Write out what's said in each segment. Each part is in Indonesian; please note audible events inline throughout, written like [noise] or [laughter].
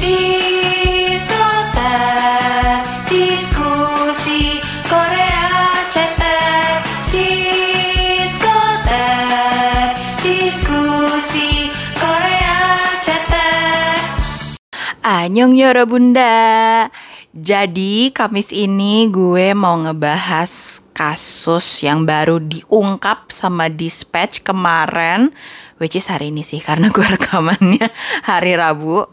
Diskotek, diskusi Korea diskusi Korea Anyong Yoro Bunda. Jadi Kamis ini gue mau ngebahas kasus yang baru diungkap sama Dispatch kemarin Which is hari ini sih karena gue rekamannya hari Rabu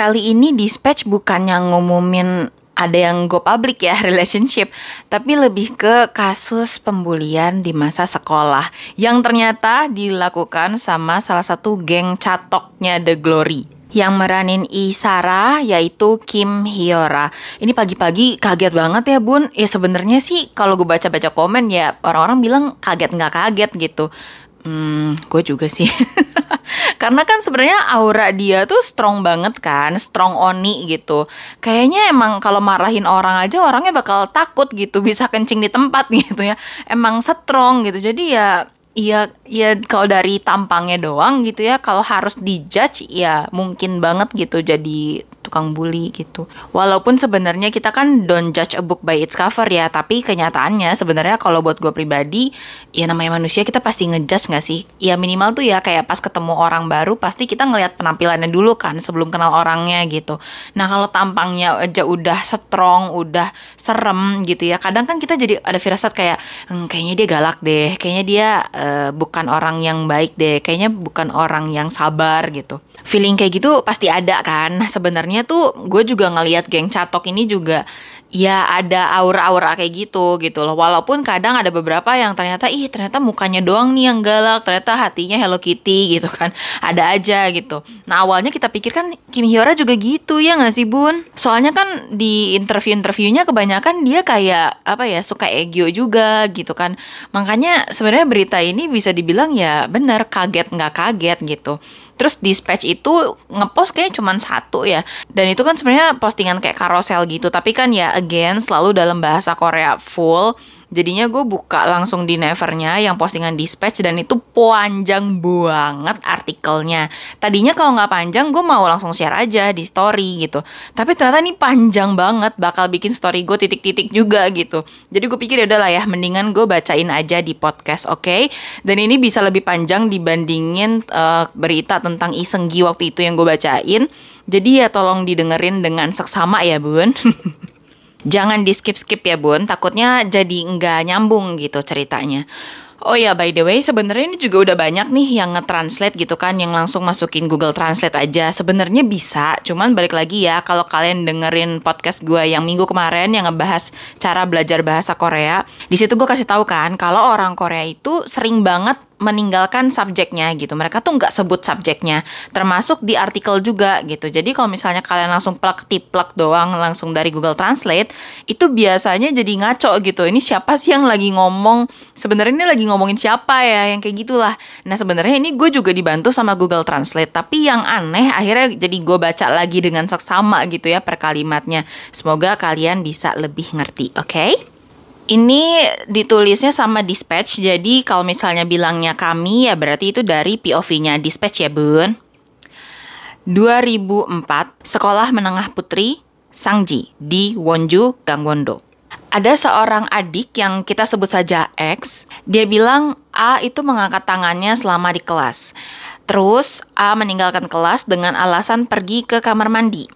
Kali ini Dispatch bukannya ngumumin ada yang go public ya [laughs] relationship tapi lebih ke kasus pembulian di masa sekolah yang ternyata dilakukan sama salah satu geng catoknya The Glory yang meranin Isara yaitu Kim Hyora. Ini pagi-pagi kaget banget ya bun. Ya sebenarnya sih kalau gue baca-baca komen ya orang-orang bilang kaget nggak kaget gitu. Hmm, gue juga sih. [laughs] Karena kan sebenarnya aura dia tuh strong banget kan, strong oni gitu. Kayaknya emang kalau marahin orang aja orangnya bakal takut gitu, bisa kencing di tempat [laughs] gitu ya. Emang strong gitu. Jadi ya Iya, ya kalau dari tampangnya doang gitu ya, kalau harus dijudge ya mungkin banget gitu jadi tukang bully gitu. Walaupun sebenarnya kita kan don't judge a book by its cover ya, tapi kenyataannya sebenarnya kalau buat gue pribadi, ya namanya manusia kita pasti ngejudge nggak sih? Ya minimal tuh ya kayak pas ketemu orang baru pasti kita ngelihat penampilannya dulu kan sebelum kenal orangnya gitu. Nah kalau tampangnya aja udah strong, udah serem gitu ya, kadang kan kita jadi ada firasat kayak, hm, kayaknya dia galak deh, kayaknya dia uh, bukan orang yang baik deh, kayaknya bukan orang yang sabar gitu. Feeling kayak gitu pasti ada kan. Nah, sebenarnya tuh gue juga ngelihat geng catok ini juga ya ada aura-aura kayak gitu gitu loh. Walaupun kadang ada beberapa yang ternyata ih ternyata mukanya doang nih yang galak, ternyata hatinya Hello Kitty [laughs] gitu kan. Ada aja gitu. Nah, awalnya kita pikir kan Kim Hyora juga gitu ya nggak sih, Bun? Soalnya kan di interview-interviewnya kebanyakan dia kayak apa ya, suka ego juga gitu kan. Makanya sebenarnya berita ini bisa dibilang ya bener kaget nggak kaget gitu. Terus dispatch itu ngepost kayaknya cuma satu ya. Dan itu kan sebenarnya postingan kayak karosel gitu. Tapi kan ya again selalu dalam bahasa Korea full. Jadinya gue buka langsung di Nevernya yang postingan dispatch dan itu panjang banget artikelnya. Tadinya kalau nggak panjang gue mau langsung share aja di story gitu. Tapi ternyata ini panjang banget bakal bikin story gue titik-titik juga gitu. Jadi gue pikir ya udahlah ya mendingan gue bacain aja di podcast oke. Okay? Dan ini bisa lebih panjang dibandingin uh, berita tentang Isenggi waktu itu yang gue bacain. Jadi ya tolong didengerin dengan seksama ya bun. [laughs] Jangan di skip-skip ya bun, takutnya jadi nggak nyambung gitu ceritanya. Oh ya, by the way, sebenarnya ini juga udah banyak nih yang nge-translate gitu kan, yang langsung masukin Google Translate aja. Sebenarnya bisa, cuman balik lagi ya, kalau kalian dengerin podcast gue yang minggu kemarin yang ngebahas cara belajar bahasa Korea, di situ gue kasih tahu kan, kalau orang Korea itu sering banget meninggalkan subjeknya gitu. Mereka tuh nggak sebut subjeknya, termasuk di artikel juga gitu. Jadi kalau misalnya kalian langsung plug tiplek doang langsung dari Google Translate, itu biasanya jadi ngaco gitu. Ini siapa sih yang lagi ngomong? Sebenarnya ini lagi ngomongin siapa ya? Yang kayak gitulah. Nah sebenarnya ini gue juga dibantu sama Google Translate, tapi yang aneh akhirnya jadi gue baca lagi dengan seksama gitu ya per kalimatnya. Semoga kalian bisa lebih ngerti, oke? Okay? Ini ditulisnya sama dispatch, jadi kalau misalnya bilangnya kami ya berarti itu dari POV-nya dispatch ya bun. 2004, Sekolah Menengah Putri Sangji di Wonju, Gangwon-do. Ada seorang adik yang kita sebut saja X, dia bilang A itu mengangkat tangannya selama di kelas. Terus A meninggalkan kelas dengan alasan pergi ke kamar mandi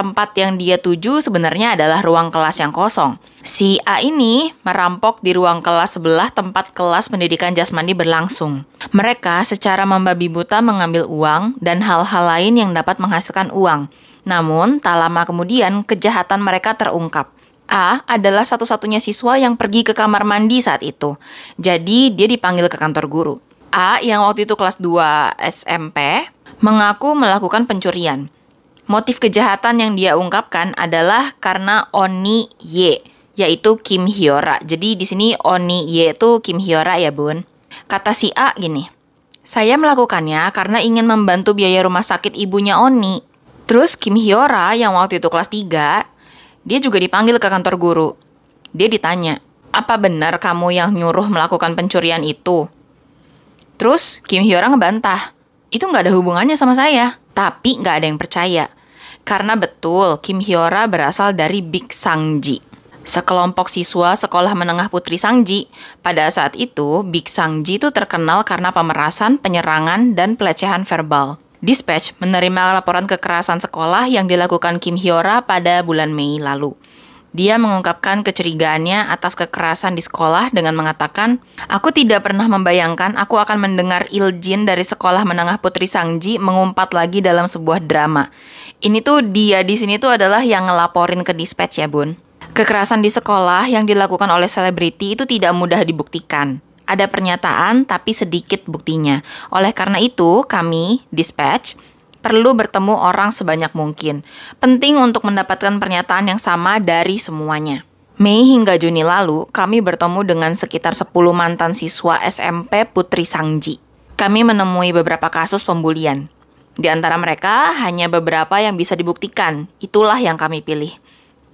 tempat yang dia tuju sebenarnya adalah ruang kelas yang kosong. Si A ini merampok di ruang kelas sebelah tempat kelas pendidikan jasmani berlangsung. Mereka secara membabi buta mengambil uang dan hal-hal lain yang dapat menghasilkan uang. Namun, tak lama kemudian kejahatan mereka terungkap. A adalah satu-satunya siswa yang pergi ke kamar mandi saat itu. Jadi, dia dipanggil ke kantor guru. A yang waktu itu kelas 2 SMP mengaku melakukan pencurian. Motif kejahatan yang dia ungkapkan adalah karena Oni Y, yaitu Kim Hyora. Jadi di sini Oni Y itu Kim Hyora ya bun. Kata si A gini, saya melakukannya karena ingin membantu biaya rumah sakit ibunya Oni. Terus Kim Hyora yang waktu itu kelas 3, dia juga dipanggil ke kantor guru. Dia ditanya, apa benar kamu yang nyuruh melakukan pencurian itu? Terus Kim Hyora ngebantah, itu nggak ada hubungannya sama saya. Tapi nggak ada yang percaya. Karena betul, Kim Hyora berasal dari Big Sangji. Sekelompok siswa sekolah menengah putri Sangji. Pada saat itu, Big Sangji itu terkenal karena pemerasan, penyerangan, dan pelecehan verbal. Dispatch menerima laporan kekerasan sekolah yang dilakukan Kim Hyora pada bulan Mei lalu. Dia mengungkapkan kecurigaannya atas kekerasan di sekolah dengan mengatakan, Aku tidak pernah membayangkan aku akan mendengar Iljin dari sekolah menengah Putri Sangji mengumpat lagi dalam sebuah drama. Ini tuh dia di sini tuh adalah yang ngelaporin ke dispatch ya bun. Kekerasan di sekolah yang dilakukan oleh selebriti itu tidak mudah dibuktikan. Ada pernyataan tapi sedikit buktinya. Oleh karena itu, kami, dispatch, perlu bertemu orang sebanyak mungkin. Penting untuk mendapatkan pernyataan yang sama dari semuanya. Mei hingga Juni lalu, kami bertemu dengan sekitar 10 mantan siswa SMP Putri Sangji. Kami menemui beberapa kasus pembulian. Di antara mereka, hanya beberapa yang bisa dibuktikan. Itulah yang kami pilih.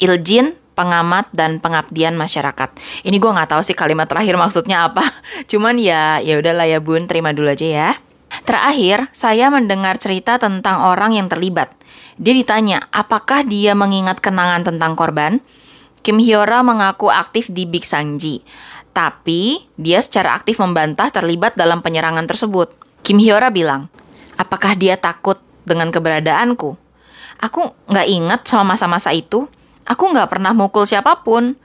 Iljin, pengamat, dan pengabdian masyarakat. Ini gue nggak tahu sih kalimat terakhir maksudnya apa. [laughs] Cuman ya, ya udahlah ya bun, terima dulu aja ya. Terakhir, saya mendengar cerita tentang orang yang terlibat. Dia ditanya, apakah dia mengingat kenangan tentang korban? Kim Hyora mengaku aktif di Big Sangji, tapi dia secara aktif membantah terlibat dalam penyerangan tersebut. Kim Hyora bilang, apakah dia takut dengan keberadaanku? Aku nggak ingat sama masa-masa itu. Aku nggak pernah mukul siapa pun.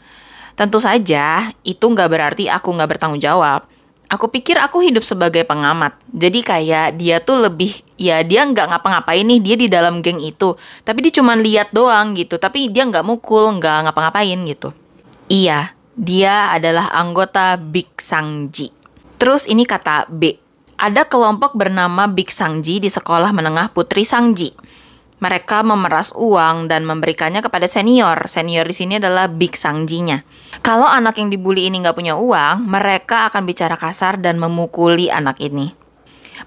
Tentu saja, itu nggak berarti aku nggak bertanggung jawab aku pikir aku hidup sebagai pengamat. Jadi kayak dia tuh lebih ya dia nggak ngapa-ngapain nih dia di dalam geng itu. Tapi dia cuma lihat doang gitu. Tapi dia nggak mukul, nggak ngapa-ngapain gitu. Iya, dia adalah anggota Big Sangji. Terus ini kata B. Ada kelompok bernama Big Sangji di sekolah menengah Putri Sangji mereka memeras uang dan memberikannya kepada senior. Senior di sini adalah big sangjinya. Kalau anak yang dibully ini nggak punya uang, mereka akan bicara kasar dan memukuli anak ini.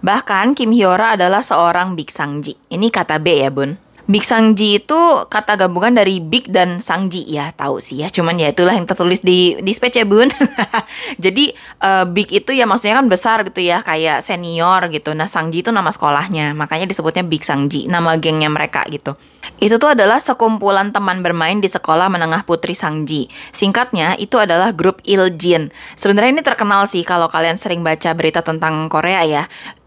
Bahkan Kim Hyora adalah seorang big sangji. Ini kata B ya bun. Big Sangji itu kata gabungan dari Big dan Sangji. Ya tahu sih ya. Cuman ya itulah yang tertulis di dispatch ya bun. [laughs] Jadi uh, Big itu ya maksudnya kan besar gitu ya kayak senior gitu. Nah Sangji itu nama sekolahnya. Makanya disebutnya Big Sangji nama gengnya mereka gitu. Itu tuh adalah sekumpulan teman bermain di sekolah menengah putri Sangji. Singkatnya itu adalah grup Iljin. Sebenarnya ini terkenal sih kalau kalian sering baca berita tentang Korea ya.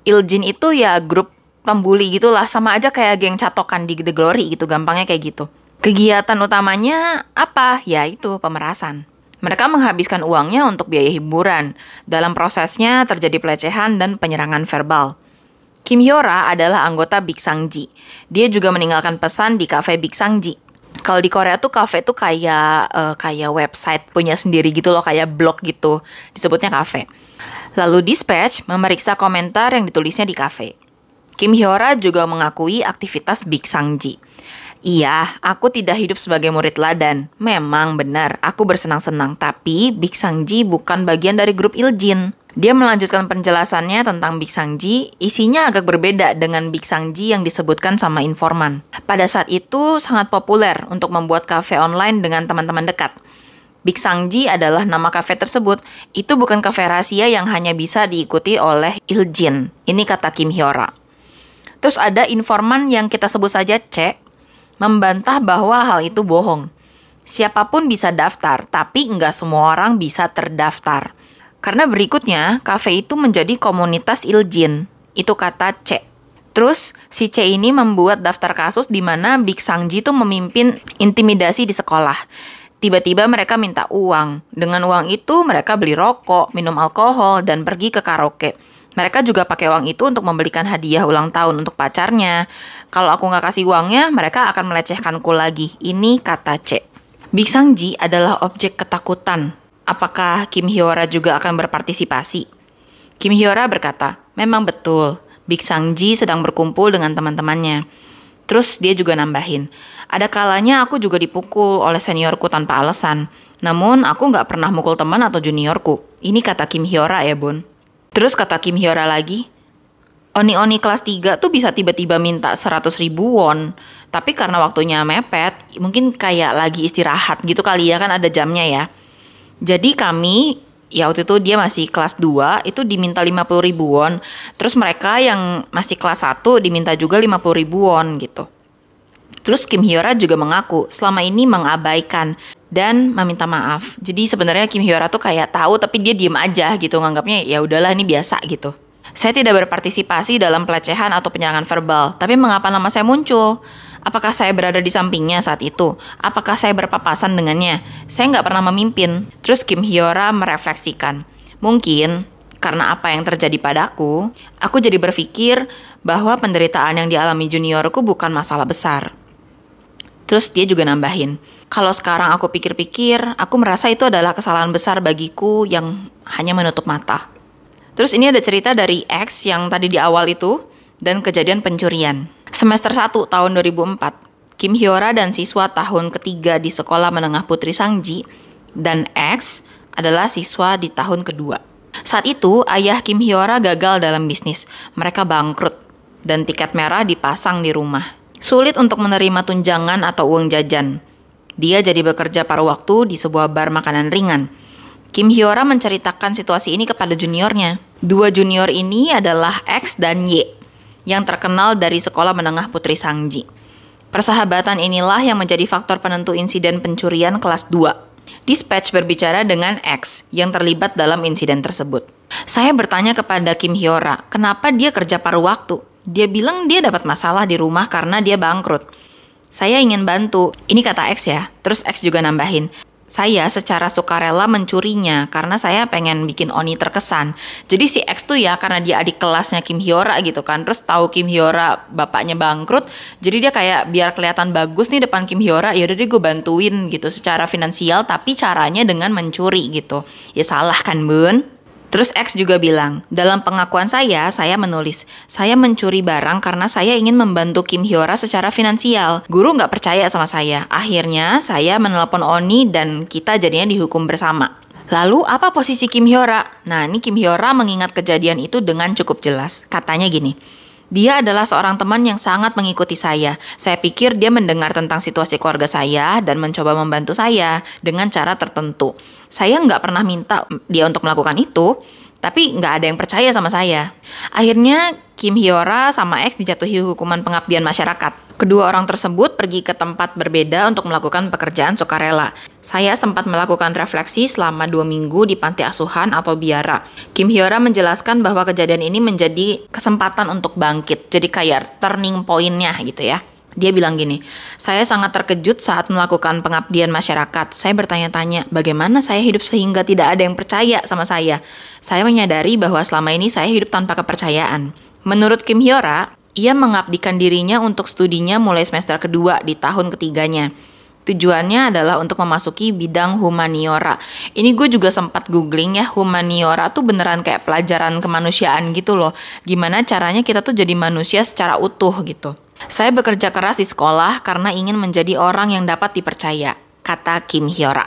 Iljin itu ya grup pembuli gitulah sama aja kayak geng catokan di The Glory gitu gampangnya kayak gitu kegiatan utamanya apa ya itu pemerasan mereka menghabiskan uangnya untuk biaya hiburan dalam prosesnya terjadi pelecehan dan penyerangan verbal Kim Hyora adalah anggota Big Sangji. Dia juga meninggalkan pesan di kafe Big Sangji. Kalau di Korea tuh kafe tuh kayak uh, kayak website punya sendiri gitu loh, kayak blog gitu. Disebutnya kafe. Lalu Dispatch memeriksa komentar yang ditulisnya di kafe. Kim Hyora juga mengakui aktivitas Big Sangji. Iya, aku tidak hidup sebagai murid ladan. Memang benar, aku bersenang-senang. Tapi Big Sangji bukan bagian dari grup Iljin. Dia melanjutkan penjelasannya tentang Big Sangji, isinya agak berbeda dengan Big Sangji yang disebutkan sama informan. Pada saat itu sangat populer untuk membuat kafe online dengan teman-teman dekat. Big Sangji adalah nama kafe tersebut. Itu bukan kafe rahasia yang hanya bisa diikuti oleh Iljin. Ini kata Kim Hyora. Terus ada informan yang kita sebut saja C, membantah bahwa hal itu bohong. Siapa pun bisa daftar, tapi nggak semua orang bisa terdaftar. Karena berikutnya, kafe itu menjadi komunitas Iljin. Itu kata C. Terus, si C ini membuat daftar kasus di mana Big Sangji itu memimpin intimidasi di sekolah. Tiba-tiba mereka minta uang. Dengan uang itu, mereka beli rokok, minum alkohol, dan pergi ke karaoke. Mereka juga pakai uang itu untuk membelikan hadiah ulang tahun untuk pacarnya. Kalau aku nggak kasih uangnya, mereka akan melecehkanku lagi. Ini kata C. Big Sangji adalah objek ketakutan. Apakah Kim Hyora juga akan berpartisipasi? Kim Hyora berkata, memang betul. Big Sangji sedang berkumpul dengan teman-temannya. Terus dia juga nambahin, ada kalanya aku juga dipukul oleh seniorku tanpa alasan. Namun aku nggak pernah mukul teman atau juniorku. Ini kata Kim Hyora ya bun. Terus kata Kim Hyora lagi, Oni-oni kelas 3 tuh bisa tiba-tiba minta 100 ribu won. Tapi karena waktunya mepet, mungkin kayak lagi istirahat gitu kali ya kan ada jamnya ya. Jadi kami, ya waktu itu dia masih kelas 2, itu diminta 50 ribu won. Terus mereka yang masih kelas 1 diminta juga 50 ribu won gitu. Terus Kim Hyora juga mengaku selama ini mengabaikan dan meminta maaf. Jadi sebenarnya Kim Hyora tuh kayak tahu tapi dia diem aja gitu nganggapnya ya udahlah ini biasa gitu. Saya tidak berpartisipasi dalam pelecehan atau penyerangan verbal, tapi mengapa nama saya muncul? Apakah saya berada di sampingnya saat itu? Apakah saya berpapasan dengannya? Saya nggak pernah memimpin. Terus Kim Hyora merefleksikan, mungkin karena apa yang terjadi padaku, aku jadi berpikir bahwa penderitaan yang dialami juniorku bukan masalah besar. Terus dia juga nambahin, kalau sekarang aku pikir-pikir, aku merasa itu adalah kesalahan besar bagiku yang hanya menutup mata. Terus ini ada cerita dari X yang tadi di awal itu, dan kejadian pencurian. Semester 1 tahun 2004, Kim Hyora dan siswa tahun ketiga di Sekolah Menengah Putri Sangji, dan X adalah siswa di tahun kedua. Saat itu, ayah Kim Hyora gagal dalam bisnis. Mereka bangkrut, dan tiket merah dipasang di rumah. Sulit untuk menerima tunjangan atau uang jajan. Dia jadi bekerja paruh waktu di sebuah bar makanan ringan. Kim Hyora menceritakan situasi ini kepada juniornya. Dua junior ini adalah X dan Y, yang terkenal dari sekolah menengah Putri Sangji. Persahabatan inilah yang menjadi faktor penentu insiden pencurian kelas 2. Dispatch berbicara dengan X yang terlibat dalam insiden tersebut. Saya bertanya kepada Kim Hyora, kenapa dia kerja paruh waktu? Dia bilang dia dapat masalah di rumah karena dia bangkrut. Saya ingin bantu. Ini kata X ya. Terus X juga nambahin. Saya secara sukarela mencurinya karena saya pengen bikin Oni terkesan. Jadi si X tuh ya karena dia adik kelasnya Kim Hyora gitu kan. Terus tahu Kim Hyora bapaknya bangkrut, jadi dia kayak biar kelihatan bagus nih depan Kim Hyora, ya udah deh gue bantuin gitu secara finansial tapi caranya dengan mencuri gitu. Ya salah kan, Bun? Terus X juga bilang, dalam pengakuan saya, saya menulis, saya mencuri barang karena saya ingin membantu Kim Hyora secara finansial. Guru nggak percaya sama saya. Akhirnya, saya menelpon Oni dan kita jadinya dihukum bersama. Lalu, apa posisi Kim Hyora? Nah, ini Kim Hyora mengingat kejadian itu dengan cukup jelas. Katanya gini, dia adalah seorang teman yang sangat mengikuti saya. Saya pikir dia mendengar tentang situasi keluarga saya dan mencoba membantu saya dengan cara tertentu. Saya nggak pernah minta dia untuk melakukan itu, tapi nggak ada yang percaya sama saya. Akhirnya Kim Hyora sama X dijatuhi hukuman pengabdian masyarakat. Kedua orang tersebut pergi ke tempat berbeda untuk melakukan pekerjaan sukarela. Saya sempat melakukan refleksi selama dua minggu di panti asuhan atau biara. Kim Hyora menjelaskan bahwa kejadian ini menjadi kesempatan untuk bangkit. Jadi kayak turning pointnya gitu ya. Dia bilang gini, saya sangat terkejut saat melakukan pengabdian masyarakat. Saya bertanya-tanya, bagaimana saya hidup sehingga tidak ada yang percaya sama saya. Saya menyadari bahwa selama ini saya hidup tanpa kepercayaan. Menurut Kim Hyora, ia mengabdikan dirinya untuk studinya mulai semester kedua di tahun ketiganya. Tujuannya adalah untuk memasuki bidang humaniora. Ini gue juga sempat googling ya, humaniora tuh beneran kayak pelajaran kemanusiaan gitu loh. Gimana caranya kita tuh jadi manusia secara utuh gitu. Saya bekerja keras di sekolah karena ingin menjadi orang yang dapat dipercaya, kata Kim Hyora.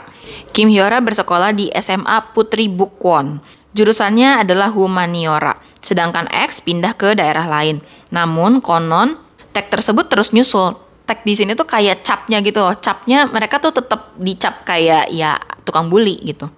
Kim Hyora bersekolah di SMA Putri Bukwon. Jurusannya adalah humaniora, sedangkan X pindah ke daerah lain. Namun konon tag tersebut terus nyusul. Tag di sini tuh kayak capnya gitu loh. Capnya mereka tuh tetap dicap kayak ya tukang bully gitu.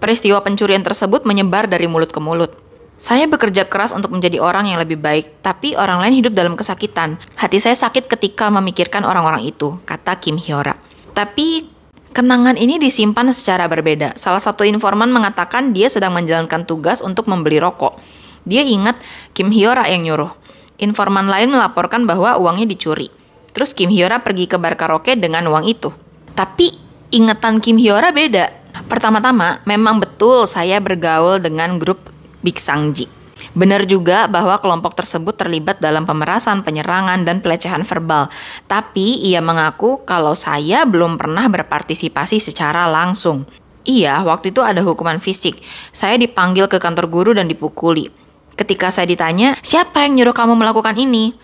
Peristiwa pencurian tersebut menyebar dari mulut ke mulut. Saya bekerja keras untuk menjadi orang yang lebih baik, tapi orang lain hidup dalam kesakitan. Hati saya sakit ketika memikirkan orang-orang itu, kata Kim Hyora. Tapi kenangan ini disimpan secara berbeda. Salah satu informan mengatakan dia sedang menjalankan tugas untuk membeli rokok. Dia ingat Kim Hyora yang nyuruh. Informan lain melaporkan bahwa uangnya dicuri. Terus Kim Hyora pergi ke bar karaoke dengan uang itu. Tapi ingatan Kim Hyora beda. Pertama-tama, memang betul saya bergaul dengan grup Big Sangji. Benar juga bahwa kelompok tersebut terlibat dalam pemerasan, penyerangan, dan pelecehan verbal. Tapi ia mengaku kalau saya belum pernah berpartisipasi secara langsung. Iya, waktu itu ada hukuman fisik. Saya dipanggil ke kantor guru dan dipukuli. Ketika saya ditanya, siapa yang nyuruh kamu melakukan ini?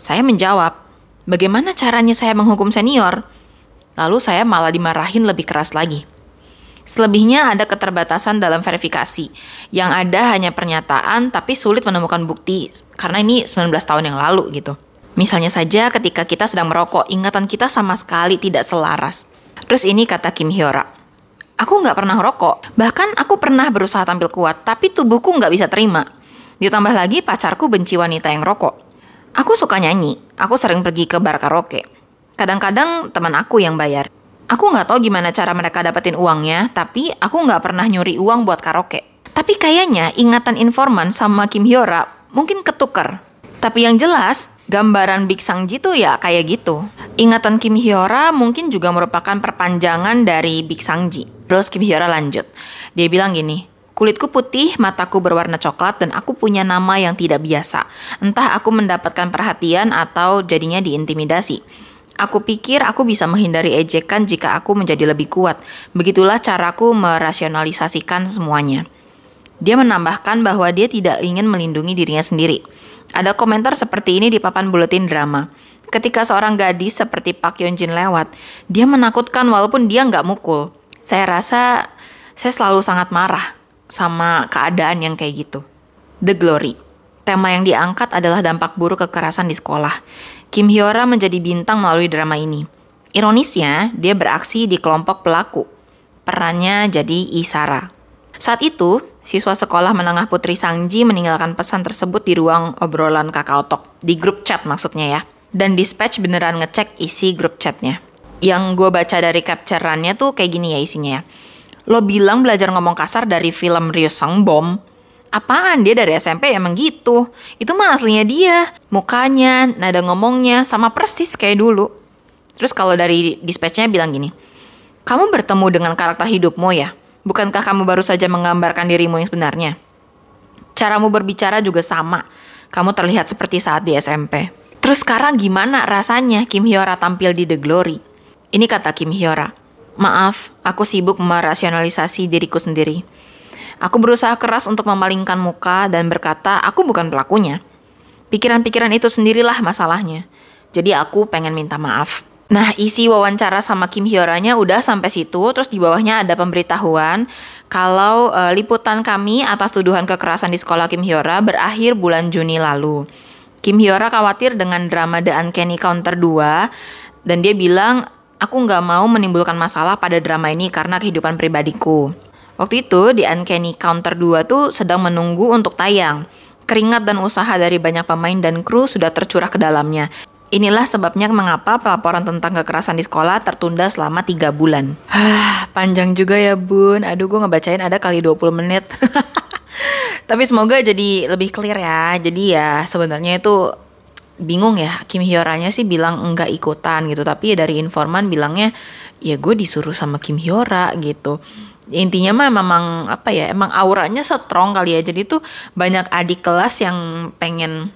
Saya menjawab, bagaimana caranya saya menghukum senior? Lalu saya malah dimarahin lebih keras lagi. Selebihnya ada keterbatasan dalam verifikasi. Yang ada hanya pernyataan tapi sulit menemukan bukti karena ini 19 tahun yang lalu gitu. Misalnya saja ketika kita sedang merokok, ingatan kita sama sekali tidak selaras. Terus ini kata Kim Hyora. Aku nggak pernah rokok, bahkan aku pernah berusaha tampil kuat, tapi tubuhku nggak bisa terima. Ditambah lagi pacarku benci wanita yang rokok. Aku suka nyanyi, aku sering pergi ke bar karaoke. Kadang-kadang teman aku yang bayar. Aku nggak tahu gimana cara mereka dapetin uangnya, tapi aku nggak pernah nyuri uang buat karaoke. Tapi kayaknya ingatan informan sama Kim Hyora mungkin ketuker. Tapi yang jelas, gambaran Big Sangji tuh ya kayak gitu. Ingatan Kim Hyora mungkin juga merupakan perpanjangan dari Big Sangji. Terus Kim Hyora lanjut. Dia bilang gini, Kulitku putih, mataku berwarna coklat, dan aku punya nama yang tidak biasa. Entah aku mendapatkan perhatian atau jadinya diintimidasi. Aku pikir aku bisa menghindari ejekan jika aku menjadi lebih kuat. Begitulah caraku merasionalisasikan semuanya. Dia menambahkan bahwa dia tidak ingin melindungi dirinya sendiri. Ada komentar seperti ini di papan buletin drama. Ketika seorang gadis seperti Pak Yeon Jin lewat, dia menakutkan walaupun dia nggak mukul. Saya rasa saya selalu sangat marah sama keadaan yang kayak gitu. The Glory. Tema yang diangkat adalah dampak buruk kekerasan di sekolah. Kim Hyora menjadi bintang melalui drama ini. Ironisnya, dia beraksi di kelompok pelaku. Perannya jadi Isara. Saat itu, siswa sekolah menengah Putri Sangji meninggalkan pesan tersebut di ruang obrolan kakao talk. Di grup chat maksudnya ya. Dan dispatch beneran ngecek isi grup chatnya. Yang gue baca dari capture-annya tuh kayak gini ya isinya ya. Lo bilang belajar ngomong kasar dari film Ryosang Bom, Apaan dia dari SMP emang gitu? Itu mah aslinya dia. Mukanya, nada ngomongnya, sama persis kayak dulu. Terus kalau dari dispatchnya bilang gini, kamu bertemu dengan karakter hidupmu ya? Bukankah kamu baru saja menggambarkan dirimu yang sebenarnya? Caramu berbicara juga sama. Kamu terlihat seperti saat di SMP. Terus sekarang gimana rasanya Kim Hyora tampil di The Glory? Ini kata Kim Hyora. Maaf, aku sibuk merasionalisasi diriku sendiri. Aku berusaha keras untuk memalingkan muka dan berkata, aku bukan pelakunya. Pikiran-pikiran itu sendirilah masalahnya. Jadi aku pengen minta maaf. Nah, isi wawancara sama Kim Hyora-nya udah sampai situ, terus di bawahnya ada pemberitahuan kalau uh, liputan kami atas tuduhan kekerasan di sekolah Kim Hyora berakhir bulan Juni lalu. Kim Hyora khawatir dengan drama The Uncanny Counter 2 dan dia bilang, aku nggak mau menimbulkan masalah pada drama ini karena kehidupan pribadiku. Waktu itu di Uncanny Counter 2 tuh sedang menunggu untuk tayang. Keringat dan usaha dari banyak pemain dan kru sudah tercurah ke dalamnya. Inilah sebabnya mengapa pelaporan tentang kekerasan di sekolah tertunda selama 3 bulan. Panjang juga ya bun. Aduh gue ngebacain ada kali 20 menit. [laughs] Tapi semoga jadi lebih clear ya. Jadi ya sebenarnya itu bingung ya Kim Hyora-nya sih bilang enggak ikutan gitu tapi ya dari informan bilangnya ya gue disuruh sama Kim Hyora gitu intinya mah memang apa ya emang auranya strong kali ya. Jadi tuh banyak adik kelas yang pengen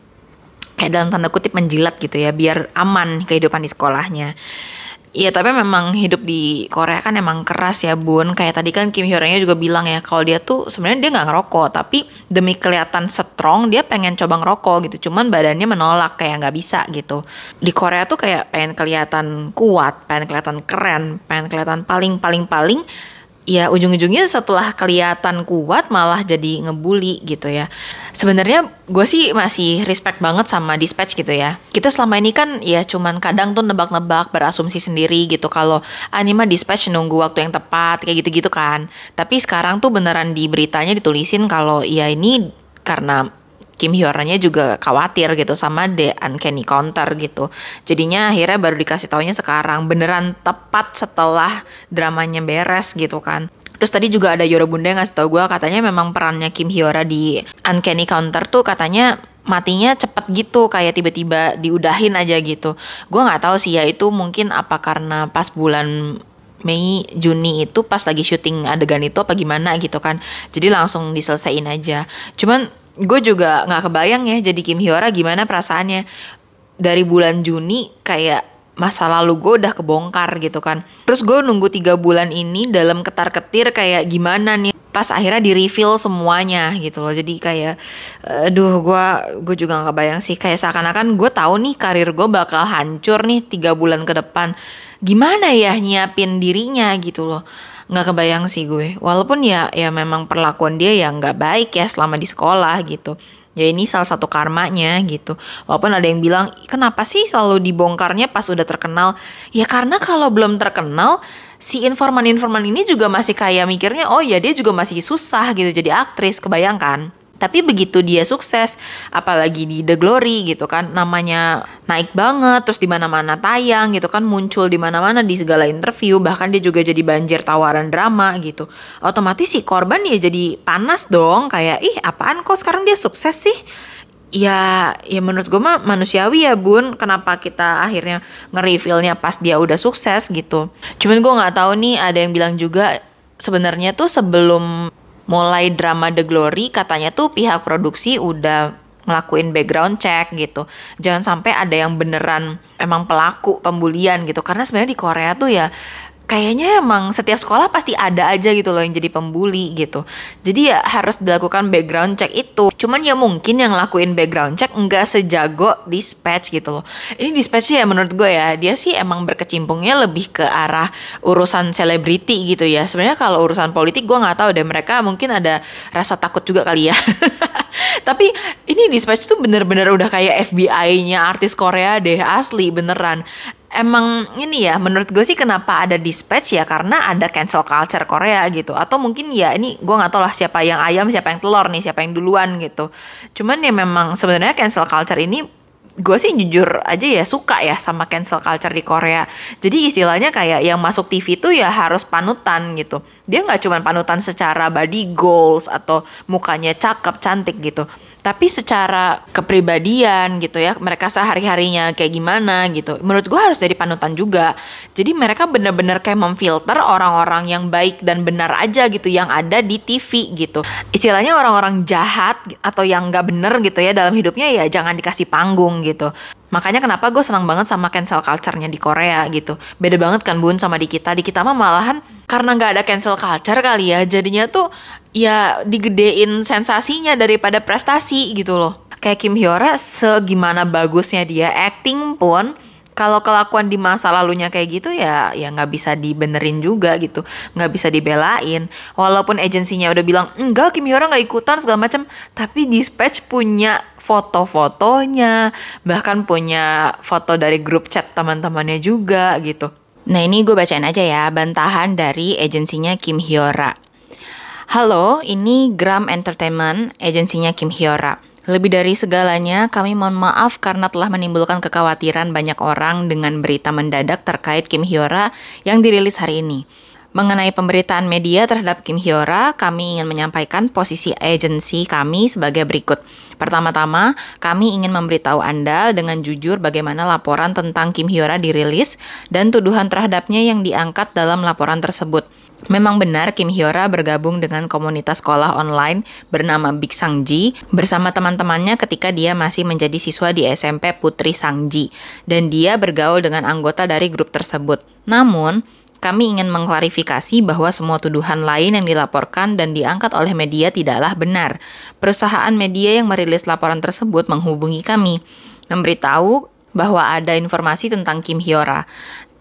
kayak dalam tanda kutip menjilat gitu ya biar aman kehidupan di sekolahnya. Iya tapi memang hidup di Korea kan emang keras ya bun. Kayak tadi kan Kim Hyora juga bilang ya Kalau dia tuh sebenarnya dia nggak ngerokok Tapi demi kelihatan strong dia pengen coba ngerokok gitu. Cuman badannya menolak kayak nggak bisa gitu. Di Korea tuh kayak pengen kelihatan kuat Pengen kelihatan keren Pengen kelihatan paling-paling-paling ya ujung-ujungnya setelah kelihatan kuat malah jadi ngebully gitu ya. Sebenarnya gue sih masih respect banget sama dispatch gitu ya. Kita selama ini kan ya cuman kadang tuh nebak-nebak berasumsi sendiri gitu kalau anima dispatch nunggu waktu yang tepat kayak gitu-gitu kan. Tapi sekarang tuh beneran di beritanya ditulisin kalau ya ini karena Kim Hyora-nya juga khawatir gitu sama The Uncanny Counter gitu. Jadinya akhirnya baru dikasih taunya sekarang beneran tepat setelah dramanya beres gitu kan. Terus tadi juga ada Yora Bunda yang ngasih tau gue katanya memang perannya Kim Hyora di Uncanny Counter tuh katanya matinya cepet gitu kayak tiba-tiba diudahin aja gitu. Gue nggak tahu sih ya itu mungkin apa karena pas bulan Mei Juni itu pas lagi syuting adegan itu apa gimana gitu kan jadi langsung diselesain aja cuman gue juga nggak kebayang ya jadi Kim Hyora gimana perasaannya. Dari bulan Juni kayak masa lalu gue udah kebongkar gitu kan. Terus gue nunggu tiga bulan ini dalam ketar ketir kayak gimana nih. Pas akhirnya di reveal semuanya gitu loh. Jadi kayak aduh gue gue juga nggak kebayang sih. Kayak seakan-akan gue tahu nih karir gue bakal hancur nih tiga bulan ke depan. Gimana ya nyiapin dirinya gitu loh nggak kebayang sih gue. Walaupun ya ya memang perlakuan dia ya nggak baik ya selama di sekolah gitu. Ya ini salah satu karmanya gitu. Walaupun ada yang bilang kenapa sih selalu dibongkarnya pas udah terkenal? Ya karena kalau belum terkenal si informan-informan ini juga masih kayak mikirnya oh ya dia juga masih susah gitu jadi aktris. Kebayangkan Tapi begitu dia sukses, apalagi di The Glory gitu kan, namanya naik banget, terus di mana-mana tayang gitu kan, muncul di mana-mana di segala interview, bahkan dia juga jadi banjir tawaran drama gitu. Otomatis si korban ya jadi panas dong, kayak ih apaan kok sekarang dia sukses sih? Ya, ya menurut gue mah manusiawi ya bun. Kenapa kita akhirnya nge-revealnya pas dia udah sukses gitu. Cuman gue nggak tahu nih ada yang bilang juga sebenarnya tuh sebelum mulai drama The Glory katanya tuh pihak produksi udah ngelakuin background check gitu. Jangan sampai ada yang beneran emang pelaku pembulian gitu. Karena sebenarnya di Korea tuh ya kayaknya emang setiap sekolah pasti ada aja gitu loh yang jadi pembuli gitu. Jadi ya harus dilakukan background check itu. Cuman ya mungkin yang lakuin background check nggak sejago dispatch gitu loh. Ini dispatch ya menurut gue ya, dia sih emang berkecimpungnya lebih ke arah urusan selebriti gitu ya. Sebenarnya kalau urusan politik gue nggak tahu deh mereka mungkin ada rasa takut juga kali ya. [laughs] Tapi ini dispatch tuh bener-bener udah kayak FBI-nya artis Korea deh asli beneran emang ini ya menurut gue sih kenapa ada dispatch ya karena ada cancel culture Korea gitu atau mungkin ya ini gue nggak tahu lah siapa yang ayam siapa yang telur nih siapa yang duluan gitu cuman ya memang sebenarnya cancel culture ini gue sih jujur aja ya suka ya sama cancel culture di Korea. Jadi istilahnya kayak yang masuk TV tuh ya harus panutan gitu. Dia nggak cuma panutan secara body goals atau mukanya cakep cantik gitu tapi secara kepribadian gitu ya mereka sehari-harinya kayak gimana gitu menurut gue harus jadi panutan juga jadi mereka bener-bener kayak memfilter orang-orang yang baik dan benar aja gitu yang ada di TV gitu istilahnya orang-orang jahat atau yang nggak bener gitu ya dalam hidupnya ya jangan dikasih panggung gitu Makanya kenapa gue senang banget sama cancel culture-nya di Korea gitu. Beda banget kan bun sama di kita. Di kita mah malahan karena nggak ada cancel culture kali ya. Jadinya tuh ya digedein sensasinya daripada prestasi gitu loh. Kayak Kim Hyora segimana bagusnya dia acting pun kalau kelakuan di masa lalunya kayak gitu ya ya nggak bisa dibenerin juga gitu. Nggak bisa dibelain. Walaupun agensinya udah bilang enggak Kim Hyora nggak ikutan segala macam tapi dispatch punya foto-fotonya bahkan punya foto dari grup chat teman-temannya juga gitu. Nah ini gue bacain aja ya bantahan dari agensinya Kim Hyora Halo, ini Gram Entertainment, agensinya Kim Hyora. Lebih dari segalanya, kami mohon maaf karena telah menimbulkan kekhawatiran banyak orang dengan berita mendadak terkait Kim Hyora yang dirilis hari ini. Mengenai pemberitaan media terhadap Kim Hyora, kami ingin menyampaikan posisi agensi kami sebagai berikut. Pertama-tama, kami ingin memberitahu Anda dengan jujur bagaimana laporan tentang Kim Hyora dirilis dan tuduhan terhadapnya yang diangkat dalam laporan tersebut. Memang benar Kim Hyora bergabung dengan komunitas sekolah online bernama Big Sangji bersama teman-temannya ketika dia masih menjadi siswa di SMP Putri Sangji dan dia bergaul dengan anggota dari grup tersebut. Namun, kami ingin mengklarifikasi bahwa semua tuduhan lain yang dilaporkan dan diangkat oleh media tidaklah benar. Perusahaan media yang merilis laporan tersebut menghubungi kami, memberitahu bahwa ada informasi tentang Kim Hyora.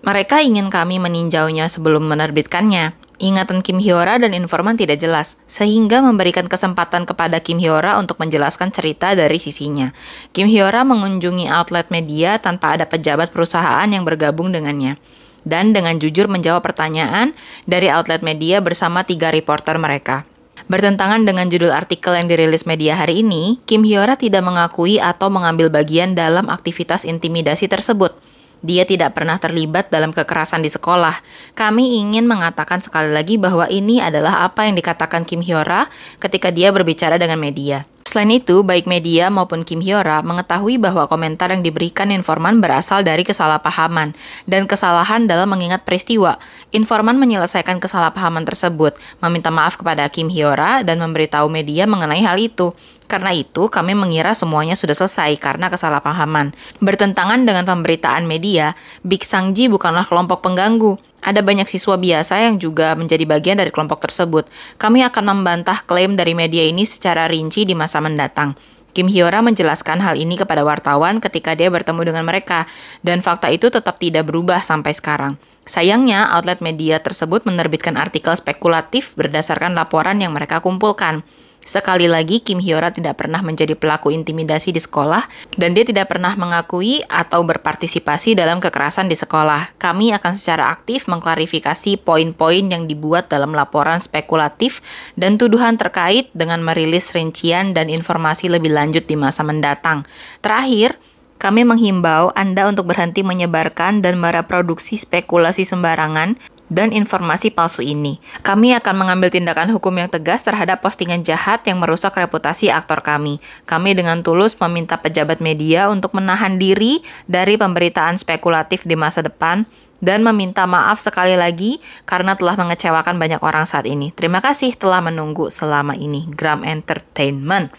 Mereka ingin kami meninjaunya sebelum menerbitkannya. Ingatan Kim Hyora dan informan tidak jelas, sehingga memberikan kesempatan kepada Kim Hyora untuk menjelaskan cerita dari sisinya. Kim Hyora mengunjungi outlet media tanpa ada pejabat perusahaan yang bergabung dengannya. Dan dengan jujur menjawab pertanyaan dari outlet media bersama tiga reporter mereka. Bertentangan dengan judul artikel yang dirilis media hari ini, Kim Hyora tidak mengakui atau mengambil bagian dalam aktivitas intimidasi tersebut. Dia tidak pernah terlibat dalam kekerasan di sekolah. Kami ingin mengatakan sekali lagi bahwa ini adalah apa yang dikatakan Kim Hyora ketika dia berbicara dengan media. Selain itu, baik media maupun Kim Hyora mengetahui bahwa komentar yang diberikan informan berasal dari kesalahpahaman dan kesalahan dalam mengingat peristiwa. Informan menyelesaikan kesalahpahaman tersebut, meminta maaf kepada Kim Hyora dan memberitahu media mengenai hal itu. Karena itu, kami mengira semuanya sudah selesai karena kesalahpahaman. Bertentangan dengan pemberitaan media, Big Sangji bukanlah kelompok pengganggu. Ada banyak siswa biasa yang juga menjadi bagian dari kelompok tersebut. Kami akan membantah klaim dari media ini secara rinci di masa mendatang. Kim Hyora menjelaskan hal ini kepada wartawan ketika dia bertemu dengan mereka, dan fakta itu tetap tidak berubah sampai sekarang. Sayangnya, outlet media tersebut menerbitkan artikel spekulatif berdasarkan laporan yang mereka kumpulkan. Sekali lagi, Kim Hyora tidak pernah menjadi pelaku intimidasi di sekolah, dan dia tidak pernah mengakui atau berpartisipasi dalam kekerasan di sekolah. Kami akan secara aktif mengklarifikasi poin-poin yang dibuat dalam laporan spekulatif dan tuduhan terkait dengan merilis rincian dan informasi lebih lanjut di masa mendatang. Terakhir, kami menghimbau Anda untuk berhenti menyebarkan dan mereproduksi spekulasi sembarangan dan informasi palsu ini. Kami akan mengambil tindakan hukum yang tegas terhadap postingan jahat yang merusak reputasi aktor kami. Kami dengan tulus meminta pejabat media untuk menahan diri dari pemberitaan spekulatif di masa depan dan meminta maaf sekali lagi karena telah mengecewakan banyak orang saat ini. Terima kasih telah menunggu selama ini. Gram Entertainment.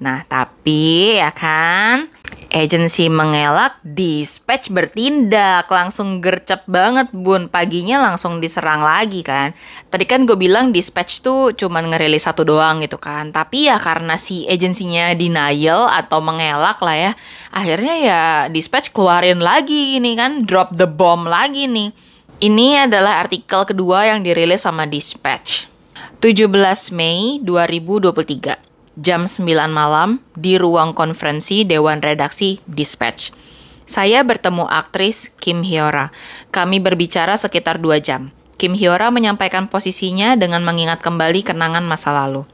Nah, tapi ya kan, agensi mengelak, dispatch bertindak, langsung gercep banget bun, paginya langsung diserang lagi kan. Tadi kan gue bilang dispatch tuh cuman ngerilis satu doang gitu kan, tapi ya karena si agensinya denial atau mengelak lah ya, akhirnya ya dispatch keluarin lagi ini kan, drop the bomb lagi nih. Ini adalah artikel kedua yang dirilis sama Dispatch. 17 Mei 2023 jam 9 malam di ruang konferensi Dewan Redaksi Dispatch. Saya bertemu aktris Kim Hyora. Kami berbicara sekitar dua jam. Kim Hyora menyampaikan posisinya dengan mengingat kembali kenangan masa lalu.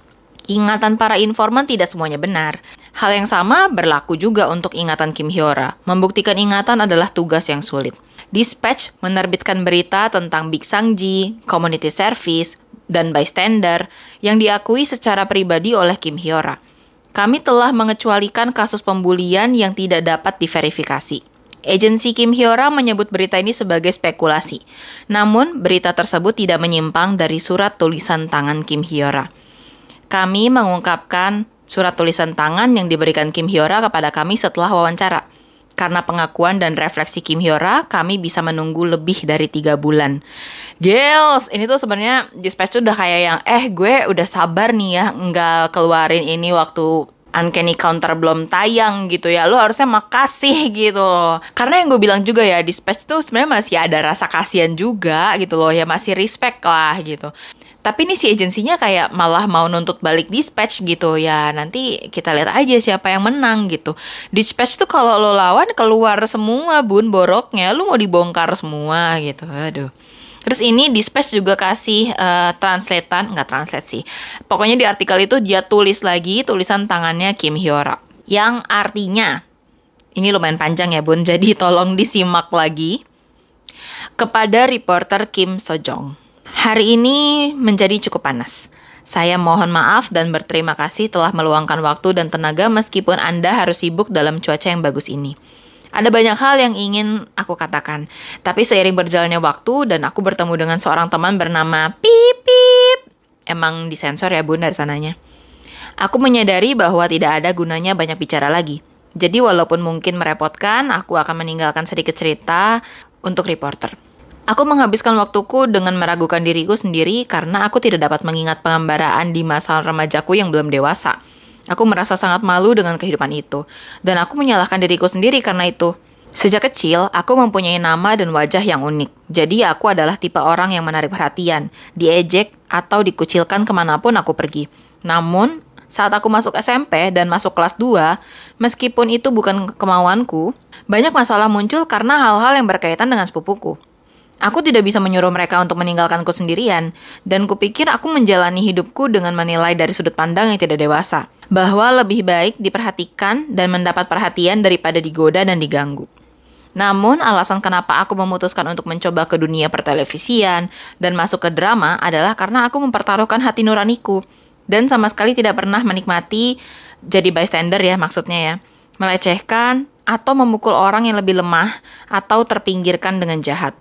Ingatan para informan tidak semuanya benar. Hal yang sama berlaku juga untuk ingatan Kim Hyora. Membuktikan ingatan adalah tugas yang sulit. Dispatch menerbitkan berita tentang Big Sangji, community service, dan bystander yang diakui secara pribadi oleh Kim Hyora. Kami telah mengecualikan kasus pembulian yang tidak dapat diverifikasi. Agensi Kim Hyora menyebut berita ini sebagai spekulasi. Namun, berita tersebut tidak menyimpang dari surat tulisan tangan Kim Hyora. Kami mengungkapkan surat tulisan tangan yang diberikan Kim Hyora kepada kami setelah wawancara. Karena pengakuan dan refleksi Kim Hyora, kami bisa menunggu lebih dari tiga bulan. Girls, ini tuh sebenarnya dispatch tuh udah kayak yang, eh gue udah sabar nih ya, nggak keluarin ini waktu Uncanny Counter belum tayang gitu ya. Lo harusnya makasih gitu loh. Karena yang gue bilang juga ya dispatch tuh sebenarnya masih ada rasa kasihan juga gitu loh ya masih respect lah gitu tapi ini si agensinya kayak malah mau nuntut balik dispatch gitu ya nanti kita lihat aja siapa yang menang gitu dispatch tuh kalau lo lawan keluar semua bun boroknya lu mau dibongkar semua gitu aduh Terus ini Dispatch juga kasih uh, translatean, nggak translate sih. Pokoknya di artikel itu dia tulis lagi tulisan tangannya Kim Hyora. Yang artinya, ini lumayan panjang ya bun, [laughs] jadi tolong disimak lagi. Kepada reporter Kim Sojong. Hari ini menjadi cukup panas. Saya mohon maaf dan berterima kasih telah meluangkan waktu dan tenaga meskipun Anda harus sibuk dalam cuaca yang bagus ini. Ada banyak hal yang ingin aku katakan, tapi seiring berjalannya waktu dan aku bertemu dengan seorang teman bernama Pip Pip. Emang disensor ya bun dari sananya. Aku menyadari bahwa tidak ada gunanya banyak bicara lagi. Jadi walaupun mungkin merepotkan, aku akan meninggalkan sedikit cerita untuk reporter. Aku menghabiskan waktuku dengan meragukan diriku sendiri karena aku tidak dapat mengingat pengembaraan di masa remajaku yang belum dewasa. Aku merasa sangat malu dengan kehidupan itu, dan aku menyalahkan diriku sendiri karena itu. Sejak kecil, aku mempunyai nama dan wajah yang unik. Jadi aku adalah tipe orang yang menarik perhatian, diejek, atau dikucilkan ke mana pun aku pergi. Namun, saat aku masuk SMP dan masuk kelas 2, meskipun itu bukan kemauanku, banyak masalah muncul karena hal-hal yang berkaitan dengan sepupuku. Aku tidak bisa menyuruh mereka untuk meninggalkanku sendirian, dan kupikir aku menjalani hidupku dengan menilai dari sudut pandang yang tidak dewasa, bahwa lebih baik diperhatikan dan mendapat perhatian daripada digoda dan diganggu. Namun, alasan kenapa aku memutuskan untuk mencoba ke dunia pertelevisian dan masuk ke drama adalah karena aku mempertaruhkan hati nuraniku, dan sama sekali tidak pernah menikmati jadi bystander ya maksudnya ya, melecehkan atau memukul orang yang lebih lemah atau terpinggirkan dengan jahat.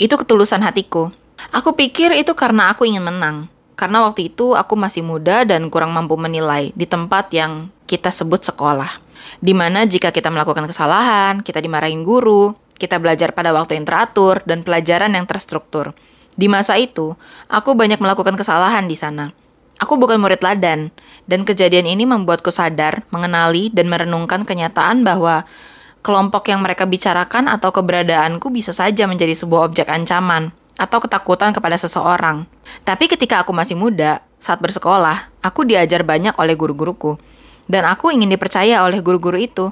Itu ketulusan hatiku. Aku pikir itu karena aku ingin menang. Karena waktu itu aku masih muda dan kurang mampu menilai di tempat yang kita sebut sekolah. Di mana jika kita melakukan kesalahan, kita dimarahin guru, kita belajar pada waktu yang teratur, dan pelajaran yang terstruktur. Di masa itu, aku banyak melakukan kesalahan di sana. Aku bukan murid ladan, dan kejadian ini membuatku sadar, mengenali, dan merenungkan kenyataan bahwa kelompok yang mereka bicarakan atau keberadaanku bisa saja menjadi sebuah objek ancaman atau ketakutan kepada seseorang. Tapi ketika aku masih muda, saat bersekolah, aku diajar banyak oleh guru-guruku. Dan aku ingin dipercaya oleh guru-guru itu.